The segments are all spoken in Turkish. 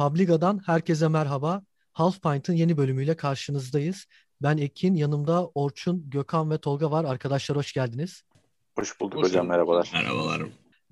Publiga'dan herkese merhaba. Half Pint'ın yeni bölümüyle karşınızdayız. Ben Ekin, yanımda Orçun, Gökhan ve Tolga var. Arkadaşlar hoş geldiniz. Hoş bulduk hoş hocam, bulduk. merhabalar. Merhabalar.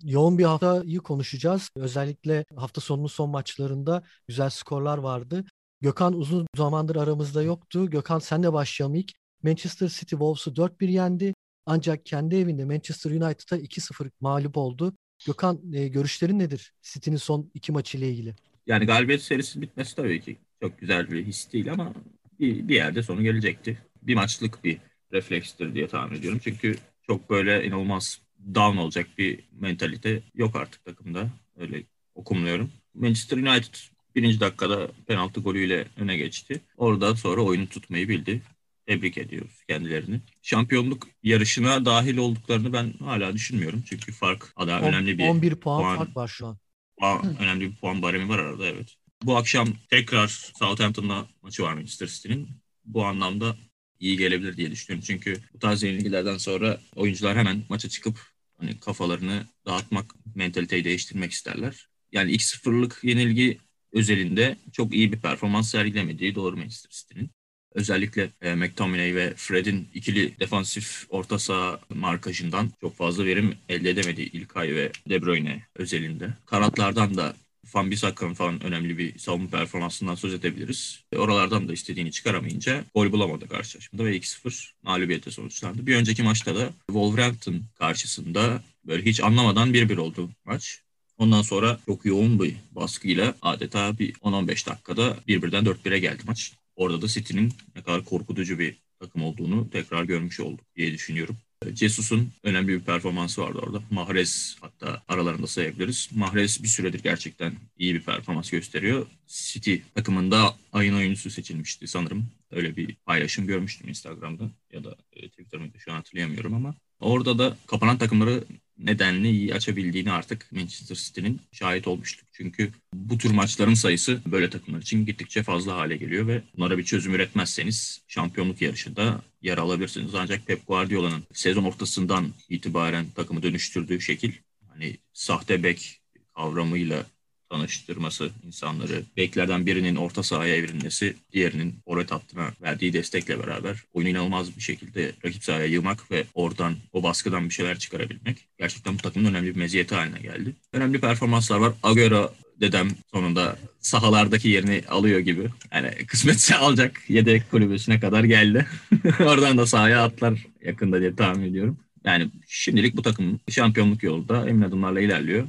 Yoğun bir haftayı konuşacağız. Özellikle hafta sonunun son maçlarında güzel skorlar vardı. Gökhan uzun zamandır aramızda yoktu. Gökhan senle başlayalım ilk. Manchester City Wolves'u 4-1 yendi. Ancak kendi evinde Manchester United'a 2-0 mağlup oldu. Gökhan e, görüşlerin nedir City'nin son iki maçı ile ilgili? Yani galibiyet serisi bitmesi tabii ki çok güzel bir his değil ama bir, bir yerde sonu gelecekti. Bir maçlık bir reflekstir diye tahmin ediyorum. Çünkü çok böyle inanılmaz down olacak bir mentalite yok artık takımda. Öyle okumluyorum. Manchester United birinci dakikada penaltı golüyle öne geçti. Orada sonra oyunu tutmayı bildi. Tebrik ediyoruz kendilerini. Şampiyonluk yarışına dahil olduklarını ben hala düşünmüyorum. Çünkü fark daha önemli bir 11 puan, puan fark var şu an. Puan, önemli bir puan baremi var arada evet. Bu akşam tekrar Southampton'la maçı var Manchester City'nin. Bu anlamda iyi gelebilir diye düşünüyorum. Çünkü bu tarz yenilgilerden sonra oyuncular hemen maça çıkıp hani kafalarını dağıtmak, mentaliteyi değiştirmek isterler. Yani ilk sıfırlık yenilgi özelinde çok iyi bir performans sergilemediği doğru Manchester City'nin. Özellikle e, McTominay ve Fred'in ikili defansif orta saha markajından çok fazla verim elde edemedi İlkay ve De Bruyne özelinde. Kanatlardan da Van Bissaka'nın falan önemli bir savunma performansından söz edebiliriz. E, oralardan da istediğini çıkaramayınca gol bulamadı karşılaşmada ve 2-0 mağlubiyete sonuçlandı. Bir önceki maçta da Wolverhampton karşısında böyle hiç anlamadan 1-1 oldu maç. Ondan sonra çok yoğun bir baskıyla adeta bir 10-15 dakikada birbirden 4-1'e geldi maç. Orada da City'nin ne kadar korkutucu bir takım olduğunu tekrar görmüş olduk diye düşünüyorum. Cesus'un önemli bir performansı vardı orada. Mahrez hatta aralarında sayabiliriz. Mahrez bir süredir gerçekten iyi bir performans gösteriyor. City takımında ayın oyuncusu seçilmişti sanırım. Öyle bir paylaşım görmüştüm Instagram'da ya da e, Twitter'da şu an hatırlayamıyorum ama. Orada da kapanan takımları nedenli iyi açabildiğini artık Manchester City'nin şahit olmuştuk. Çünkü bu tür maçların sayısı böyle takımlar için gittikçe fazla hale geliyor ve bunlara bir çözüm üretmezseniz şampiyonluk yarışında yer alabilirsiniz. Ancak Pep Guardiola'nın sezon ortasından itibaren takımı dönüştürdüğü şekil hani sahte bek kavramıyla tanıştırması insanları, beklerden birinin orta sahaya evrilmesi, diğerinin orta hattına verdiği destekle beraber oyunu inanılmaz bir şekilde rakip sahaya yığmak ve oradan o baskıdan bir şeyler çıkarabilmek gerçekten bu takımın önemli bir meziyeti haline geldi. Önemli performanslar var. Agüero dedem sonunda sahalardaki yerini alıyor gibi. Yani kısmetse alacak yedek kulübesine kadar geldi. Oradan da sahaya atlar yakında diye tahmin ediyorum. Yani şimdilik bu takım şampiyonluk yolunda emin adımlarla ilerliyor.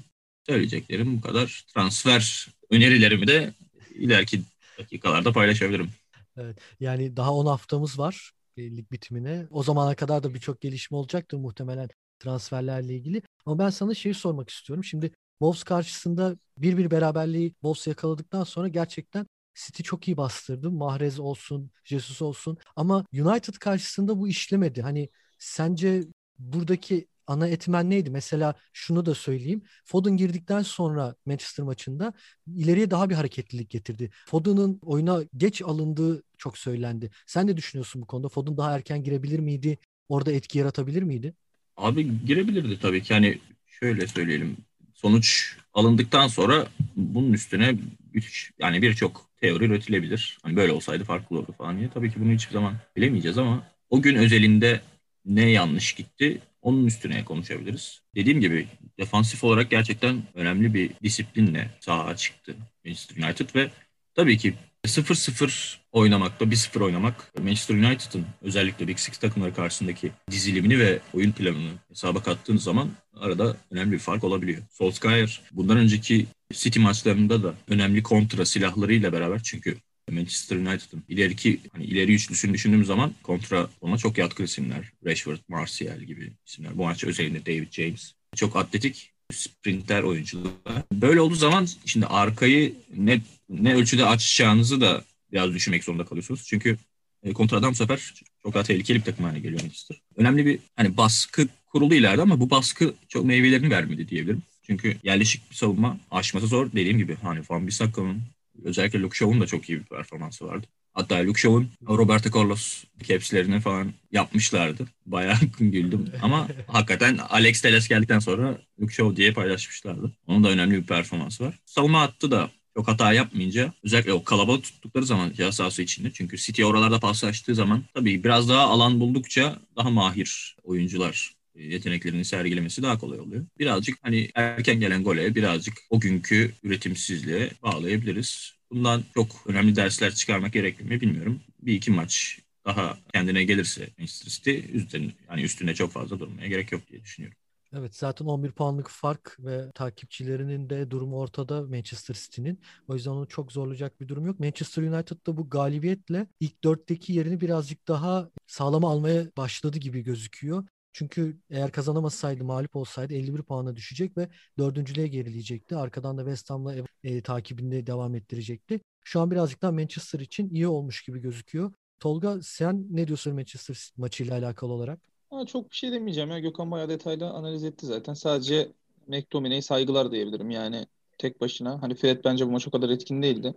Söyleyeceklerim bu kadar. Transfer önerilerimi de ileriki dakikalarda paylaşabilirim. Evet, yani daha 10 haftamız var lig bitimine. O zamana kadar da birçok gelişme olacaktır muhtemelen transferlerle ilgili. Ama ben sana şeyi sormak istiyorum. Şimdi Wolves karşısında bir bir beraberliği Wolves yakaladıktan sonra gerçekten City çok iyi bastırdı. Mahrez olsun, Jesus olsun. Ama United karşısında bu işlemedi. Hani sence buradaki ana etmen neydi? Mesela şunu da söyleyeyim. Foden girdikten sonra Manchester maçında ileriye daha bir hareketlilik getirdi. Foden'ın oyuna geç alındığı çok söylendi. Sen ne düşünüyorsun bu konuda? Foden daha erken girebilir miydi? Orada etki yaratabilir miydi? Abi girebilirdi tabii ki. Hani şöyle söyleyelim. Sonuç alındıktan sonra bunun üstüne üç, yani birçok teori üretilebilir. Hani böyle olsaydı farklı olurdu falan diye. Tabii ki bunu hiçbir zaman bilemeyeceğiz ama o gün özelinde ne yanlış gitti onun üstüne konuşabiliriz. Dediğim gibi defansif olarak gerçekten önemli bir disiplinle sahaya çıktı Manchester United ve tabii ki 0-0 oynamakla 1-0 oynamak Manchester United'ın özellikle Big Six takımları karşısındaki dizilimini ve oyun planını hesaba kattığınız zaman arada önemli bir fark olabiliyor. Solskjaer bundan önceki City maçlarında da önemli kontra silahlarıyla beraber çünkü Manchester United'ın ileriki hani ileri üçlüsünü düşündüğüm zaman kontra ona çok yatkın isimler. Rashford, Martial gibi isimler. Bu maç özelinde David James. Çok atletik sprinter oyuncular. Böyle olduğu zaman şimdi arkayı ne ne ölçüde açacağınızı da biraz düşünmek zorunda kalıyorsunuz. Çünkü e, kontradan bu sefer çok daha tehlikeli bir takım haline geliyor Manchester. Önemli bir hani baskı kuruldu ileride ama bu baskı çok meyvelerini vermedi diyebilirim. Çünkü yerleşik bir savunma aşması zor. Dediğim gibi hani Van Bissaka'nın özellikle Luke Shaw'un da çok iyi bir performansı vardı. Hatta Luke Shaw'un Roberto Carlos capslerini falan yapmışlardı. Bayağı güldüm. Ama hakikaten Alex Teles geldikten sonra Luke Shaw diye paylaşmışlardı. Onun da önemli bir performansı var. Savunma hattı da çok hata yapmayınca özellikle o kalabalık tuttukları zaman ceza sahası içinde. Çünkü City oralarda paslaştığı zaman tabii biraz daha alan buldukça daha mahir oyuncular yeteneklerini sergilemesi daha kolay oluyor. Birazcık hani erken gelen gole birazcık o günkü üretimsizliğe bağlayabiliriz. Bundan çok önemli dersler çıkarmak gerekli mi bilmiyorum. Bir iki maç daha kendine gelirse Manchester City üstüne, yani üstüne çok fazla durmaya gerek yok diye düşünüyorum. Evet zaten 11 puanlık fark ve takipçilerinin de durumu ortada Manchester City'nin. O yüzden onu çok zorlayacak bir durum yok. Manchester United da bu galibiyetle ilk dörtteki yerini birazcık daha sağlama almaya başladı gibi gözüküyor. Çünkü eğer kazanamasaydı, mağlup olsaydı 51 puana düşecek ve dördüncülüğe gerileyecekti. Arkadan da West Ham'la e, takibinde devam ettirecekti. Şu an birazcık daha Manchester için iyi olmuş gibi gözüküyor. Tolga sen ne diyorsun Manchester maçıyla alakalı olarak? Ha, çok bir şey demeyeceğim ya. Gökhan bayağı detaylı analiz etti zaten. Sadece McTominay'e saygılar diyebilirim. Yani tek başına. Hani Fred bence bu maç o kadar etkin değildi.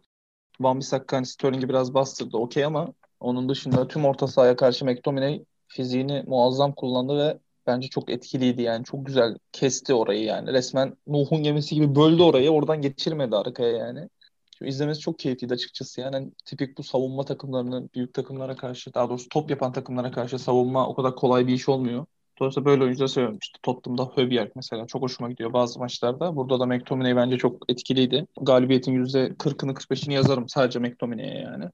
Van Bissaka hani Sterling'i biraz bastırdı. Okey ama onun dışında tüm orta sahaya karşı McTominay fiziğini muazzam kullandı ve bence çok etkiliydi yani. Çok güzel kesti orayı yani. Resmen Nuh'un gemisi gibi böldü orayı. Oradan geçirmedi arkaya yani. Çünkü izlemesi çok keyifliydi açıkçası. Yani hani tipik bu savunma takımlarının büyük takımlara karşı daha doğrusu top yapan takımlara karşı savunma o kadar kolay bir iş olmuyor. Dolayısıyla böyle oyuncuları seviyorum. İşte Tottenham'da Höbjerg mesela çok hoşuma gidiyor bazı maçlarda. Burada da McTominay bence çok etkiliydi. Galibiyetin %40'ını 45'ini yazarım sadece McTominay'e yani.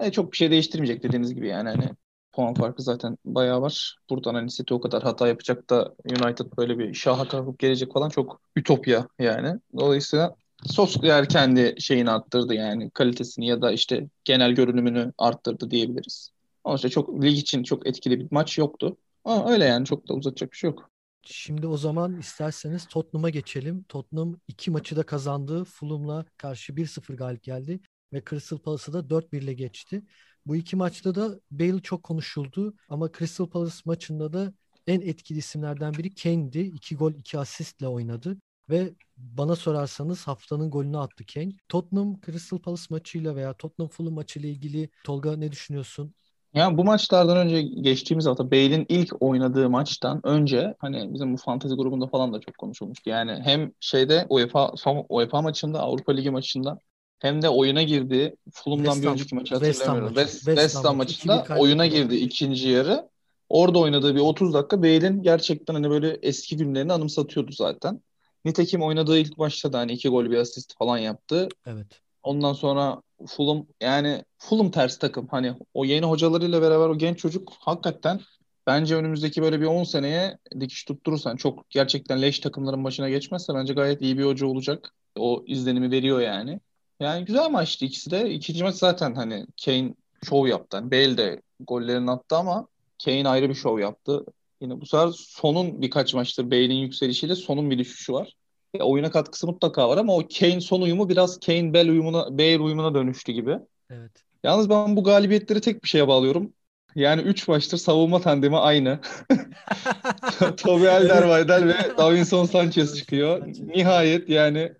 yani. Çok bir şey değiştirmeyecek dediğiniz gibi yani hani puan farkı zaten bayağı var. Buradan hani City o kadar hata yapacak da United böyle bir şaha kalkıp gelecek falan çok ütopya yani. Dolayısıyla Solskjaer kendi şeyini arttırdı yani kalitesini ya da işte genel görünümünü arttırdı diyebiliriz. Ama işte çok lig için çok etkili bir maç yoktu. Ama öyle yani çok da uzatacak bir şey yok. Şimdi o zaman isterseniz Tottenham'a geçelim. Tottenham iki maçı da kazandı. Fulham'la karşı 1-0 galip geldi ve Crystal Palace'ı da 4-1 ile geçti. Bu iki maçta da Bale çok konuşuldu ama Crystal Palace maçında da en etkili isimlerden biri Kane'di. İki gol, iki asistle oynadı ve bana sorarsanız haftanın golünü attı Kane. Tottenham Crystal Palace maçıyla veya Tottenham Fulham maçıyla ilgili Tolga ne düşünüyorsun? Ya bu maçlardan önce geçtiğimiz hafta Bale'in ilk oynadığı maçtan önce hani bizim bu fantezi grubunda falan da çok konuşulmuştu. Yani hem şeyde UEFA son UEFA maçında Avrupa Ligi maçında hem de oyuna girdi. Fulham'dan bir önceki maçı hatırlamıyorum. West, West, West Ham maçında oyuna girdi ikinci yarı. Orada oynadığı bir 30 dakika Bale'in gerçekten hani böyle eski günlerini anımsatıyordu zaten. Nitekim oynadığı ilk maçta da hani iki gol bir asist falan yaptı. Evet. Ondan sonra Fulham yani Fulham ters takım. Hani o yeni hocalarıyla beraber o genç çocuk hakikaten bence önümüzdeki böyle bir 10 seneye dikiş tutturursan çok gerçekten leş takımların başına geçmezse bence gayet iyi bir hoca olacak. O izlenimi veriyor yani. Yani güzel maçtı ikisi de. İkinci maç zaten hani Kane şov yaptı. Yani Bale de gollerini attı ama Kane ayrı bir şov yaptı. Yine bu sefer sonun birkaç maçtır Bale'in yükselişiyle sonun bir düşüşü var. E, oyuna katkısı mutlaka var ama o Kane son uyumu biraz Kane Bale uyumuna Bale uyumuna dönüştü gibi. Evet. Yalnız ben bu galibiyetleri tek bir şeye bağlıyorum. Yani 3 maçtır savunma tandemi aynı. Toby Alderweireld ve Davinson Sanchez çıkıyor. Nihayet yani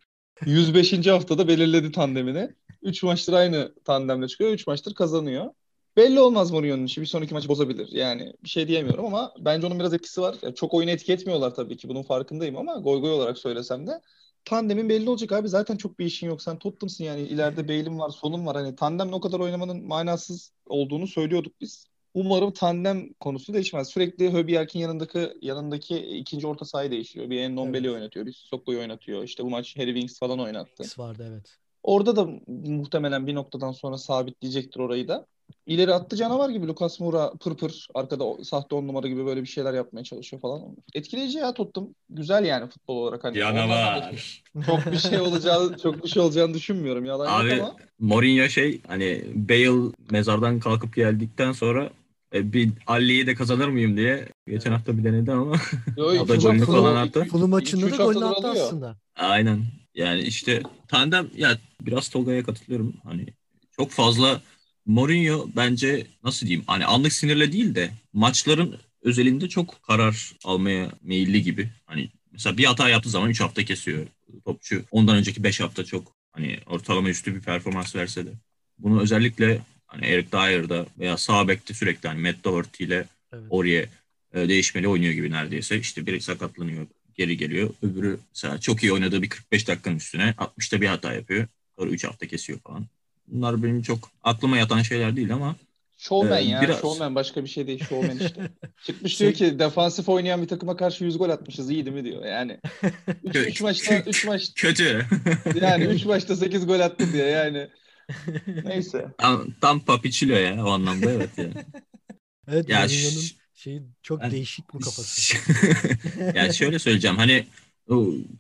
105. haftada belirledi tandemini. 3 maçtır aynı tandemle çıkıyor. 3 maçtır kazanıyor. Belli olmaz Mourinho'nun işi. Bir sonraki maçı bozabilir. Yani bir şey diyemiyorum ama bence onun biraz etkisi var. Yani çok oyunu etki etmiyorlar tabii ki. Bunun farkındayım ama goy goy olarak söylesem de tandemin belli olacak abi. Zaten çok bir işin yok. Sen Tottenham'sın yani. ileride Bale'in var, sonun var. Hani tandemle o kadar oynamanın manasız olduğunu söylüyorduk biz. Umarım tandem konusu değişmez. Sürekli Höbiyerk'in yanındaki yanındaki ikinci orta sahayı değiştiriyor. Bir Endombele'yi evet. oynatıyor, bir Sokko'yu oynatıyor. İşte bu maç Harry Winks falan oynattı. vardı evet. Orada da muhtemelen bir noktadan sonra sabitleyecektir orayı da. İleri attı canavar gibi Lucas Moura pır pır arkada sahte on numara gibi böyle bir şeyler yapmaya çalışıyor falan. Etkileyici ya tuttum. Güzel yani futbol olarak. Hani canavar. Çok bir şey olacağı çok bir şey olacağını düşünmüyorum. Yalan Abi ama. Mourinho şey hani Bale mezardan kalkıp geldikten sonra e, bir Ali'yi de kazanır mıyım diye geçen hafta bir denedi ama o da golünü falan attı. Fulham maçında da golünü attı aslında. Aynen. Yani işte tandem ya biraz Tolga'ya katılıyorum. Hani çok fazla Mourinho bence nasıl diyeyim hani anlık sinirle değil de maçların özelinde çok karar almaya meyilli gibi. Hani mesela bir hata yaptığı zaman 3 hafta kesiyor topçu. Ondan önceki 5 hafta çok hani ortalama üstü bir performans verse de. Bunu özellikle hani Eric Dyer'da veya sağ bekte sürekli hani Matt Doherty ile evet. oraya e, değişmeli oynuyor gibi neredeyse. İşte biri sakatlanıyor, geri geliyor. Öbürü mesela çok iyi oynadığı bir 45 dakikanın üstüne 60'ta bir hata yapıyor. Sonra 3 hafta kesiyor falan. Bunlar benim çok aklıma yatan şeyler değil ama Showman Ee, ya. biraz- Showman başka bir şey değil. Showman işte. Çıkmış Şey- diyor ki defansif oynayan bir takıma karşı 100 gol atmışız. iyi değil mi diyor. Yani 3 Kö- maçta kö- 3 maç kötü. yani 3 maçta 8 gol attı diyor yani. Neyse. tam, tam Papiçilo ya o anlamda evet ya. Evet Ya ş- şeyi çok Ben- değişik bu kafası. yani şöyle söyleyeceğim hani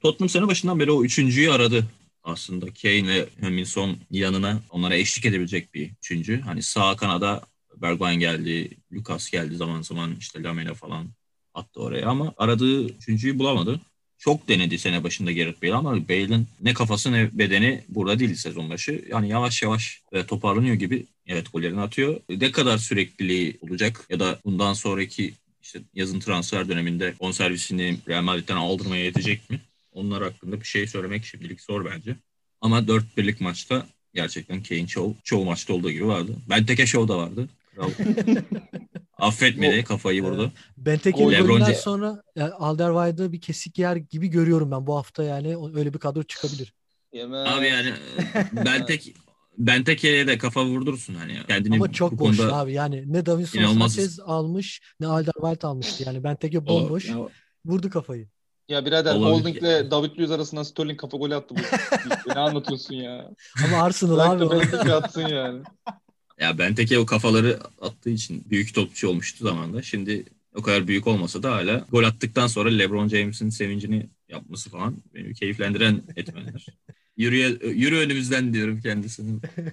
Tottenham sene başından beri o üçüncüyü aradı aslında. Kane ve Huminson yanına onlara eşlik edebilecek bir üçüncü. Hani sağ kanada Bergwijn geldi, Lucas geldi zaman zaman işte Lamela falan attı oraya ama aradığı üçüncüyü bulamadı. Çok denedi sene başında Gareth Bale ama Bale'in ne kafası ne bedeni burada değil sezon başı. Yani yavaş yavaş e, toparlanıyor gibi. Evet gollerini atıyor. Ne kadar sürekliliği olacak ya da bundan sonraki işte yazın transfer döneminde bonservisini Real Madrid'den aldırmaya yetecek mi? Onlar hakkında bir şey söylemek şimdilik zor bence. Ama 4 birlik maçta gerçekten Kane çoğu, çoğu maçta olduğu gibi vardı. Benteke Show da vardı. Affetmedi kafayı vurdu. Benteke'nin Lebron golünden sonra yani Alderweireld'ı bir kesik yer gibi görüyorum ben bu hafta yani O- öyle bir kadro çıkabilir. Yemez. Abi yani e, Benteke Benteke'ye de kafa vurdursun hani. Kendini Ama çok boş konuda- abi yani ne Davinson İnanılmaz. Sanchez almış ne Alderweireld almıştı yani Benteke O- bomboş ya- vurdu kafayı. Ya birader Olabilir. Holding ile David Luiz arasında Sterling kafa golü attı. Bu. ne anlatıyorsun ya? Ama Arsenal Bırak abi. da o. Benteke atsın yani. Ya Benteke o kafaları attığı için büyük topçu olmuştu zamanda. Şimdi o kadar büyük olmasa da hala gol attıktan sonra LeBron James'in sevincini yapması falan beni keyiflendiren etmenler. Yürüye, yürü önümüzden diyorum kendisine.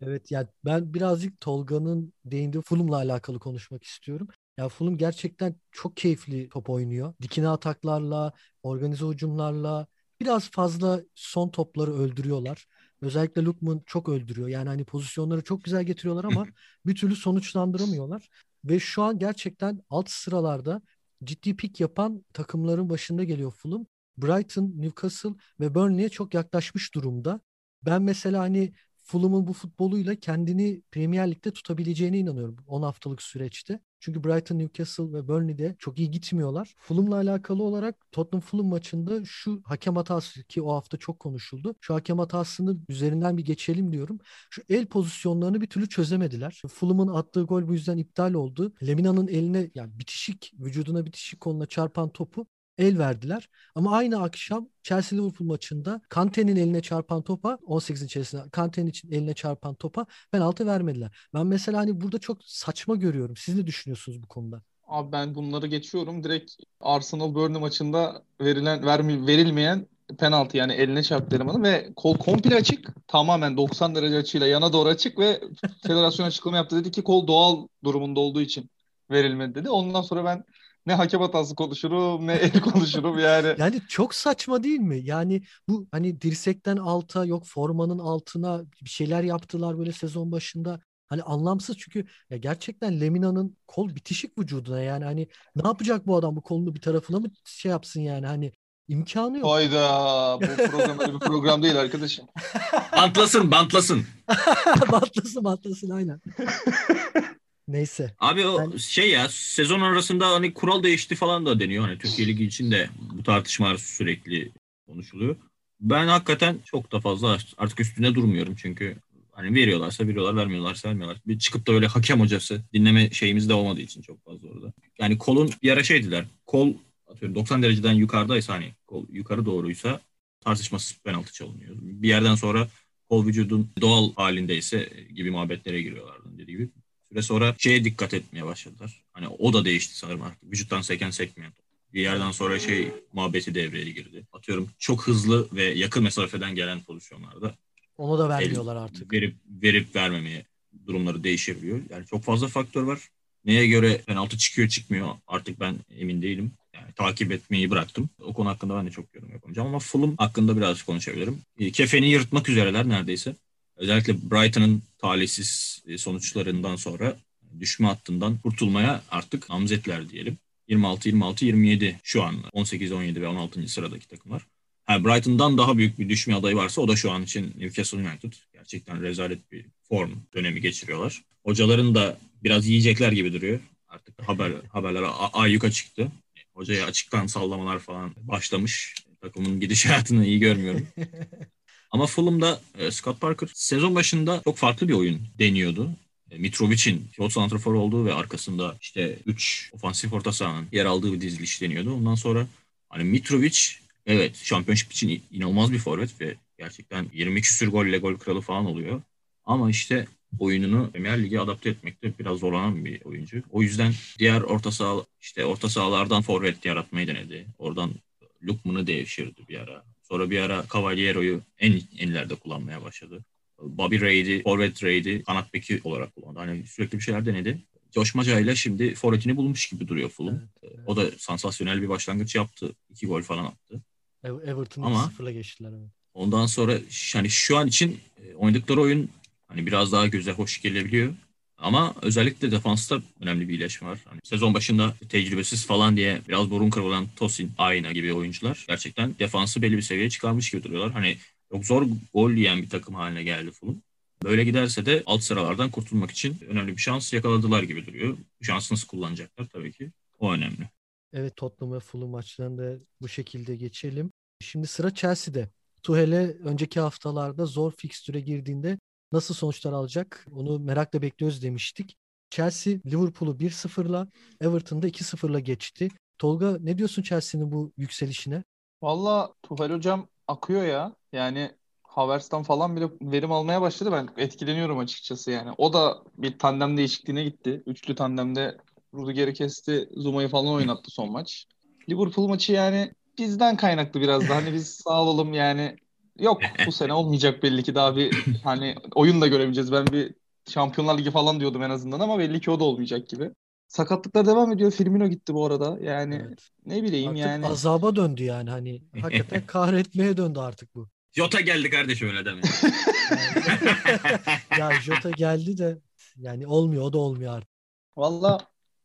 Evet ya ben birazcık Tolga'nın değindiği Fulham'la alakalı konuşmak istiyorum. Ya Fulham gerçekten çok keyifli top oynuyor. Dikine ataklarla, organize hücumlarla biraz fazla son topları öldürüyorlar. Özellikle Lukman çok öldürüyor. Yani hani pozisyonları çok güzel getiriyorlar ama bir türlü sonuçlandıramıyorlar. Ve şu an gerçekten alt sıralarda ciddi pik yapan takımların başında geliyor Fulham. Brighton, Newcastle ve Burnley'e çok yaklaşmış durumda. Ben mesela hani Fulham'ın bu futboluyla kendini Premier Lig'de tutabileceğine inanıyorum 10 haftalık süreçte. Çünkü Brighton, Newcastle ve Burnley'de çok iyi gitmiyorlar. Fulham'la alakalı olarak Tottenham Fulham maçında şu hakem hatası ki o hafta çok konuşuldu. Şu hakem hatasını üzerinden bir geçelim diyorum. Şu el pozisyonlarını bir türlü çözemediler. Fulham'ın attığı gol bu yüzden iptal oldu. Lemina'nın eline yani bitişik vücuduna bitişik koluna çarpan topu el verdiler. Ama aynı akşam Chelsea Liverpool maçında Kante'nin eline çarpan topa 18'in içerisinde Kante'nin için eline çarpan topa penaltı vermediler. Ben mesela hani burada çok saçma görüyorum. Siz ne düşünüyorsunuz bu konuda? Abi ben bunları geçiyorum. Direkt Arsenal Burnley maçında verilen vermi, verilmeyen penaltı yani eline çarptı elemanı ve kol komple açık. Tamamen 90 derece açıyla yana doğru açık ve federasyon açıklama yaptı. Dedi ki kol doğal durumunda olduğu için verilmedi dedi. Ondan sonra ben ne hakem hatası konuşurum ne el konuşurum yani. Yani çok saçma değil mi? Yani bu hani dirsekten alta yok formanın altına bir şeyler yaptılar böyle sezon başında. Hani anlamsız çünkü ya gerçekten Lemina'nın kol bitişik vücuduna yani hani ne yapacak bu adam bu kolunu bir tarafına mı şey yapsın yani hani imkanı yok. Hayda bu program öyle bir program değil arkadaşım. Bantlasın bantlasın. Bantlasın bantlasın aynen. Neyse. Abi o Ben- şey ya sezon arasında hani kural değişti falan da deniyor. Hani Türkiye Ligi için de bu tartışmalar sürekli konuşuluyor. Ben hakikaten çok da fazla artık üstüne durmuyorum çünkü hani veriyorlarsa veriyorlar, vermiyorlarsa vermiyorlar. Bir çıkıp da öyle hakem hocası dinleme şeyimiz de olmadığı için çok fazla orada. Yani kolun bir ara şey dediler. Kol atıyorum 90 dereceden yukarıdaysa hani kol yukarı doğruysa tartışmasız penaltı çalınıyor. Bir yerden sonra kol vücudun doğal halindeyse gibi muhabbetlere giriyorlardı dediği gibi. Süre sonra şeye dikkat etmeye başladılar. Hani o da değişti sanırım artık. Vücuttan seken sekmeyen top. Bir yerden sonra şey muhabbeti devreye girdi. Atıyorum çok hızlı ve yakın mesafeden gelen pozisyonlarda Onu da el vermiyorlar artık. verip verip vermemeye durumları değişebiliyor. Yani çok fazla faktör var. Neye göre penaltı çıkıyor çıkmıyor artık ben emin değilim. Yani takip etmeyi bıraktım. O konu hakkında ben de çok yorum yapamayacağım ama Fulham hakkında biraz konuşabilirim. E, Kefeni yırtmak üzereler neredeyse. Özellikle Brighton'ın talihsiz e, sonuçlarından sonra düşme hattından kurtulmaya artık namzetler diyelim. 26, 26, 27 şu an 18, 17 ve 16. sıradaki takımlar. Ha, Brighton'dan daha büyük bir düşme adayı varsa o da şu an için Newcastle United. Gerçekten rezalet bir form dönemi geçiriyorlar. Hocaların da biraz yiyecekler gibi duruyor. Artık haber haberler ayyuka çıktı. Hocaya açıktan sallamalar falan başlamış. Takımın gidişatını iyi görmüyorum. Ama Fulham'da e, Scott Parker sezon başında çok farklı bir oyun deniyordu. E, Mitrovic'in pilot santrafor olduğu ve arkasında işte 3 ofansif orta sahanın yer aldığı bir diziliş deniyordu. Ondan sonra hani Mitrovic evet şampiyonşip için inanılmaz bir forvet ve gerçekten 20 küsür golle gol kralı falan oluyor. Ama işte oyununu Premier Lig'e adapte etmekte biraz zorlanan bir oyuncu. O yüzden diğer orta saha işte orta sahalardan forvet yaratmayı denedi. Oradan Lukman'ı devşirdi bir ara. Sonra bir ara Cavaliero'yu en enlerde kullanmaya başladı. Bobby Reid'i, Forvet Reid'i kanat beki olarak kullandı. Hani sürekli bir şeyler denedi. Coşmaca ile şimdi forvetini bulmuş gibi duruyor Fulham. Evet, evet. O da sansasyonel bir başlangıç yaptı. İki gol falan attı. Everton'u Ama 0'la geçtiler. Evet. Ondan sonra hani şu an için e, oynadıkları oyun hani biraz daha göze hoş gelebiliyor. Ama özellikle defansta önemli bir iyileşme var. Hani sezon başında tecrübesiz falan diye biraz burun kırılan Tosin, Ayna gibi oyuncular gerçekten defansı belli bir seviyeye çıkarmış gibi duruyorlar. Hani çok zor gol yiyen bir takım haline geldi Fulham. Böyle giderse de alt sıralardan kurtulmak için önemli bir şans yakaladılar gibi duruyor. Bu şansı nasıl kullanacaklar tabii ki o önemli. Evet Tottenham ve Fulham maçlarında bu şekilde geçelim. Şimdi sıra Chelsea'de. Tuhel'e önceki haftalarda zor fikstüre girdiğinde nasıl sonuçlar alacak onu merakla bekliyoruz demiştik. Chelsea Liverpool'u 1-0'la Everton'da 2-0'la geçti. Tolga ne diyorsun Chelsea'nin bu yükselişine? Valla Tuhal hocam akıyor ya. Yani Havertz'tan falan bile verim almaya başladı. Ben etkileniyorum açıkçası yani. O da bir tandem değişikliğine gitti. Üçlü tandemde Rudiger'i kesti. Zuma'yı falan oynattı son maç. Liverpool maçı yani bizden kaynaklı biraz da. Hani biz sağ olalım yani. Yok bu sene olmayacak belli ki daha bir hani oyun da göremeyeceğiz. Ben bir Şampiyonlar Ligi falan diyordum en azından ama belli ki o da olmayacak gibi. Sakatlıklar devam ediyor. Firmino gitti bu arada. Yani evet. ne bileyim artık yani. azaba döndü yani hani. Hakikaten kahretmeye döndü artık bu. Jota geldi kardeşim öyle deme. ya Jota geldi de yani olmuyor o da olmuyor artık. Valla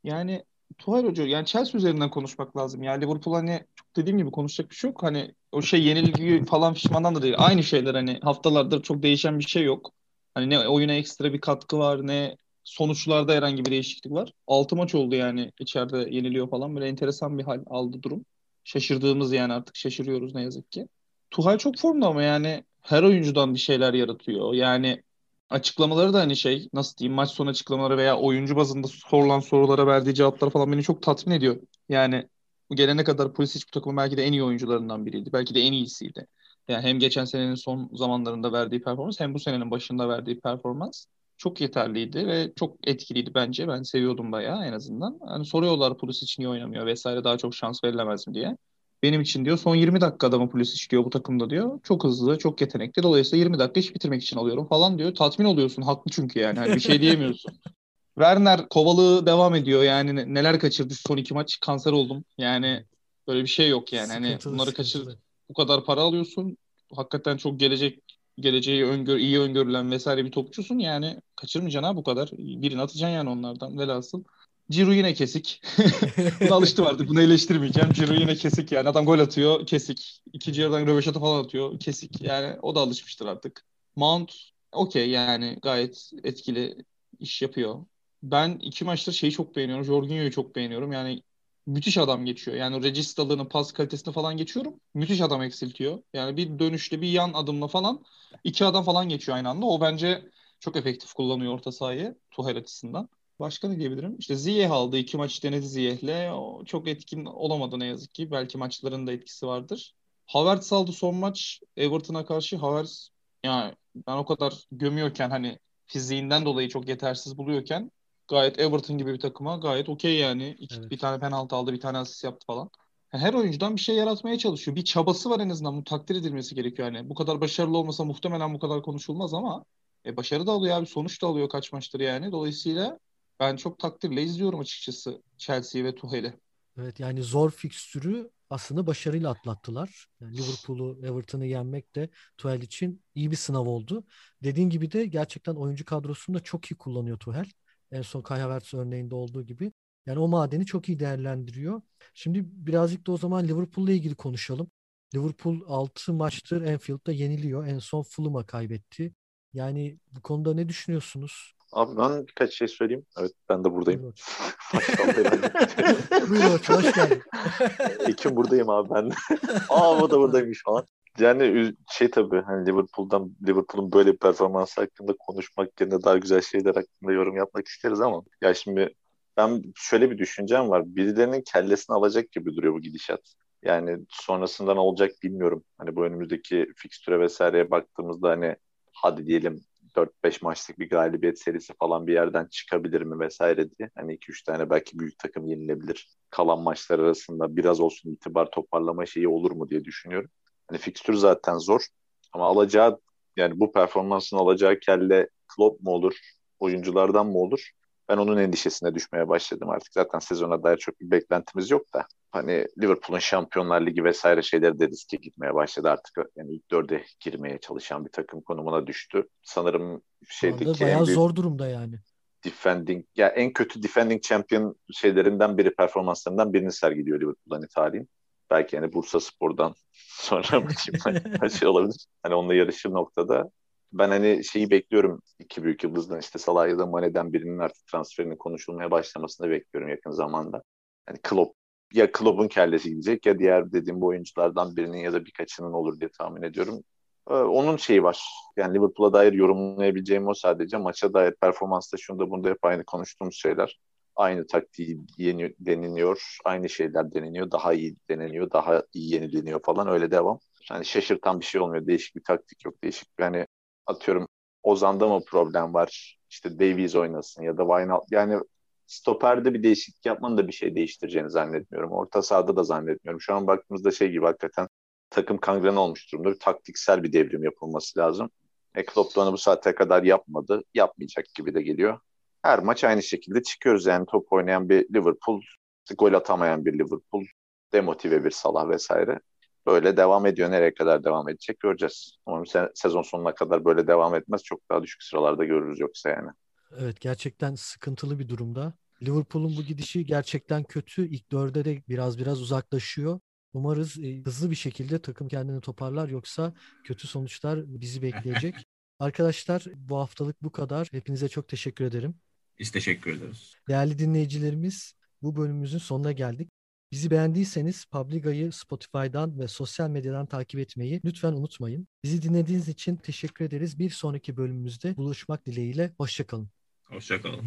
yani Tuhal Hoca yani Chelsea üzerinden konuşmak lazım. Yani Liverpool hani çok dediğim gibi konuşacak bir şey yok. Hani o şey yenilgi falan pişmandan da değil. Aynı şeyler hani haftalardır çok değişen bir şey yok. Hani ne oyuna ekstra bir katkı var ne sonuçlarda herhangi bir değişiklik var. 6 maç oldu yani içeride yeniliyor falan. Böyle enteresan bir hal aldı durum. Şaşırdığımız yani artık şaşırıyoruz ne yazık ki. Tuhal çok formda ama yani her oyuncudan bir şeyler yaratıyor. Yani açıklamaları da hani şey nasıl diyeyim maç sonu açıklamaları veya oyuncu bazında sorulan sorulara verdiği cevaplar falan beni çok tatmin ediyor. Yani bu gelene kadar Pulisic bu takımın belki de en iyi oyuncularından biriydi. Belki de en iyisiydi. Yani hem geçen senenin son zamanlarında verdiği performans hem bu senenin başında verdiği performans çok yeterliydi ve çok etkiliydi bence. Ben seviyordum bayağı en azından. Hani soruyorlar Pulisic niye oynamıyor vesaire daha çok şans verilemez mi diye. Benim için diyor son 20 dakikada mı Pulisic diyor bu takımda diyor. Çok hızlı, çok yetenekli. Dolayısıyla 20 dakika iş bitirmek için alıyorum falan diyor. Tatmin oluyorsun. Haklı çünkü yani. Hani bir şey diyemiyorsun. Werner kovalığı devam ediyor. Yani neler kaçırdı son iki maç. Kanser oldum. Yani böyle bir şey yok yani. Hani bunları kaçır bu kadar para alıyorsun. Hakikaten çok gelecek geleceği öngör, iyi öngörülen vesaire bir topçusun. Yani kaçırmayacaksın ha bu kadar. Birini atacaksın yani onlardan. Velhasıl. Ciro yine kesik. Buna alıştım artık. Bunu eleştirmeyeceğim. Ciro yine kesik yani. Adam gol atıyor. Kesik. İkinci yarıdan röveşata falan atıyor. Kesik. Yani o da alışmıştır artık. Mount okey yani gayet etkili iş yapıyor. Ben iki maçta şeyi çok beğeniyorum. Jorginho'yu çok beğeniyorum. Yani müthiş adam geçiyor. Yani registalığını, pas kalitesini falan geçiyorum. Müthiş adam eksiltiyor. Yani bir dönüşle, bir yan adımla falan iki adam falan geçiyor aynı anda. O bence çok efektif kullanıyor orta sahayı Tuhel açısından. Başka ne diyebilirim? İşte Ziyeh aldı. iki maç denedi Ziyeh'le. O çok etkin olamadı ne yazık ki. Belki maçların da etkisi vardır. Havertz aldı son maç Everton'a karşı. Havertz yani ben o kadar gömüyorken hani fiziğinden dolayı çok yetersiz buluyorken gayet Everton gibi bir takıma gayet okey yani. İki, evet. Bir tane penaltı aldı, bir tane asist yaptı falan. her oyuncudan bir şey yaratmaya çalışıyor. Bir çabası var en azından. Bu takdir edilmesi gerekiyor. Yani bu kadar başarılı olmasa muhtemelen bu kadar konuşulmaz ama e, başarı da alıyor abi. Sonuç da alıyor kaç maçtır yani. Dolayısıyla ben çok takdirle izliyorum açıkçası Chelsea ve Tuchel'i. Evet yani zor fikstürü aslında başarıyla atlattılar. Yani Liverpool'u, Everton'ı yenmek de Tuchel için iyi bir sınav oldu. Dediğin gibi de gerçekten oyuncu kadrosunu da çok iyi kullanıyor Tuchel. En son Kai Havertz örneğinde olduğu gibi. Yani o madeni çok iyi değerlendiriyor. Şimdi birazcık da o zaman Liverpool'la ilgili konuşalım. Liverpool 6 maçtır Anfield'da yeniliyor. En son Fulham'a kaybetti. Yani bu konuda ne düşünüyorsunuz? Abi ben birkaç şey söyleyeyim. Evet ben de buradayım. Buyur hoş geldin. Ekim buradayım abi ben. Aa o da buradaymış falan. Yani şey tabii hani Liverpool'dan Liverpool'un böyle bir performans hakkında konuşmak yerine daha güzel şeyler hakkında yorum yapmak isteriz ama ya şimdi ben şöyle bir düşüncem var. Birilerinin kellesini alacak gibi duruyor bu gidişat. Yani sonrasında ne olacak bilmiyorum. Hani bu önümüzdeki fikstüre vesaireye baktığımızda hani hadi diyelim 4-5 maçlık bir galibiyet serisi falan bir yerden çıkabilir mi vesaire diye. Hani 2-3 tane belki büyük takım yenilebilir. Kalan maçlar arasında biraz olsun itibar toparlama şeyi olur mu diye düşünüyorum. Hani fikstür zaten zor ama alacağı yani bu performansın alacağı kelle Klopp mu olur, oyunculardan mı olur? Ben onun endişesine düşmeye başladım artık. Zaten sezona dair çok bir beklentimiz yok da. Hani Liverpool'un Şampiyonlar Ligi vesaire şeyleri de riske gitmeye başladı artık. Yani ilk dörde girmeye çalışan bir takım konumuna düştü. Sanırım şeydeki bayağı büyük... zor durumda yani defending ya en kötü defending champion şeylerinden biri performanslarından birini sergiliyor Liverpool hani tarihin. Belki yani Bursa Spor'dan sonra bir şey olabilir. Hani onunla yarışır noktada ben hani şeyi bekliyorum iki büyük yıldızdan işte Salah ya da Mane'den birinin artık transferinin konuşulmaya başlamasını bekliyorum yakın zamanda. Hani Klopp ya Klopp'un kellesi gidecek ya diğer dediğim bu oyunculardan birinin ya da birkaçının olur diye tahmin ediyorum. Ee, onun şeyi var. Yani Liverpool'a dair yorumlayabileceğim o sadece. Maça dair performansta şunda bunda hep aynı konuştuğumuz şeyler. Aynı taktiği yeni, deneniyor. Aynı şeyler deneniyor. Daha iyi deneniyor. Daha iyi yenileniyor falan. Öyle devam. Yani şaşırtan bir şey olmuyor. Değişik bir taktik yok. Değişik yani atıyorum Ozan'da mı problem var? İşte Davies oynasın ya da Wijnaldum. Yani stoperde bir değişiklik yapmanın da bir şey değiştireceğini zannetmiyorum. Orta sahada da zannetmiyorum. Şu an baktığımızda şey gibi hakikaten takım kangren olmuş durumda. Bir taktiksel bir devrim yapılması lazım. E, Klopp bu saate kadar yapmadı. Yapmayacak gibi de geliyor. Her maç aynı şekilde çıkıyoruz. Yani top oynayan bir Liverpool, gol atamayan bir Liverpool, demotive bir Salah vesaire böyle devam ediyor. Nereye kadar devam edecek göreceğiz. Umarım se- sezon sonuna kadar böyle devam etmez. Çok daha düşük sıralarda görürüz yoksa yani. Evet gerçekten sıkıntılı bir durumda. Liverpool'un bu gidişi gerçekten kötü. İlk dörde de biraz biraz uzaklaşıyor. Umarız e, hızlı bir şekilde takım kendini toparlar yoksa kötü sonuçlar bizi bekleyecek. Arkadaşlar bu haftalık bu kadar. Hepinize çok teşekkür ederim. Biz teşekkür ederiz. Değerli dinleyicilerimiz bu bölümümüzün sonuna geldik. Bizi beğendiyseniz Publiga'yı Spotify'dan ve sosyal medyadan takip etmeyi lütfen unutmayın. Bizi dinlediğiniz için teşekkür ederiz. Bir sonraki bölümümüzde buluşmak dileğiyle. Hoşçakalın. Hoşçakalın.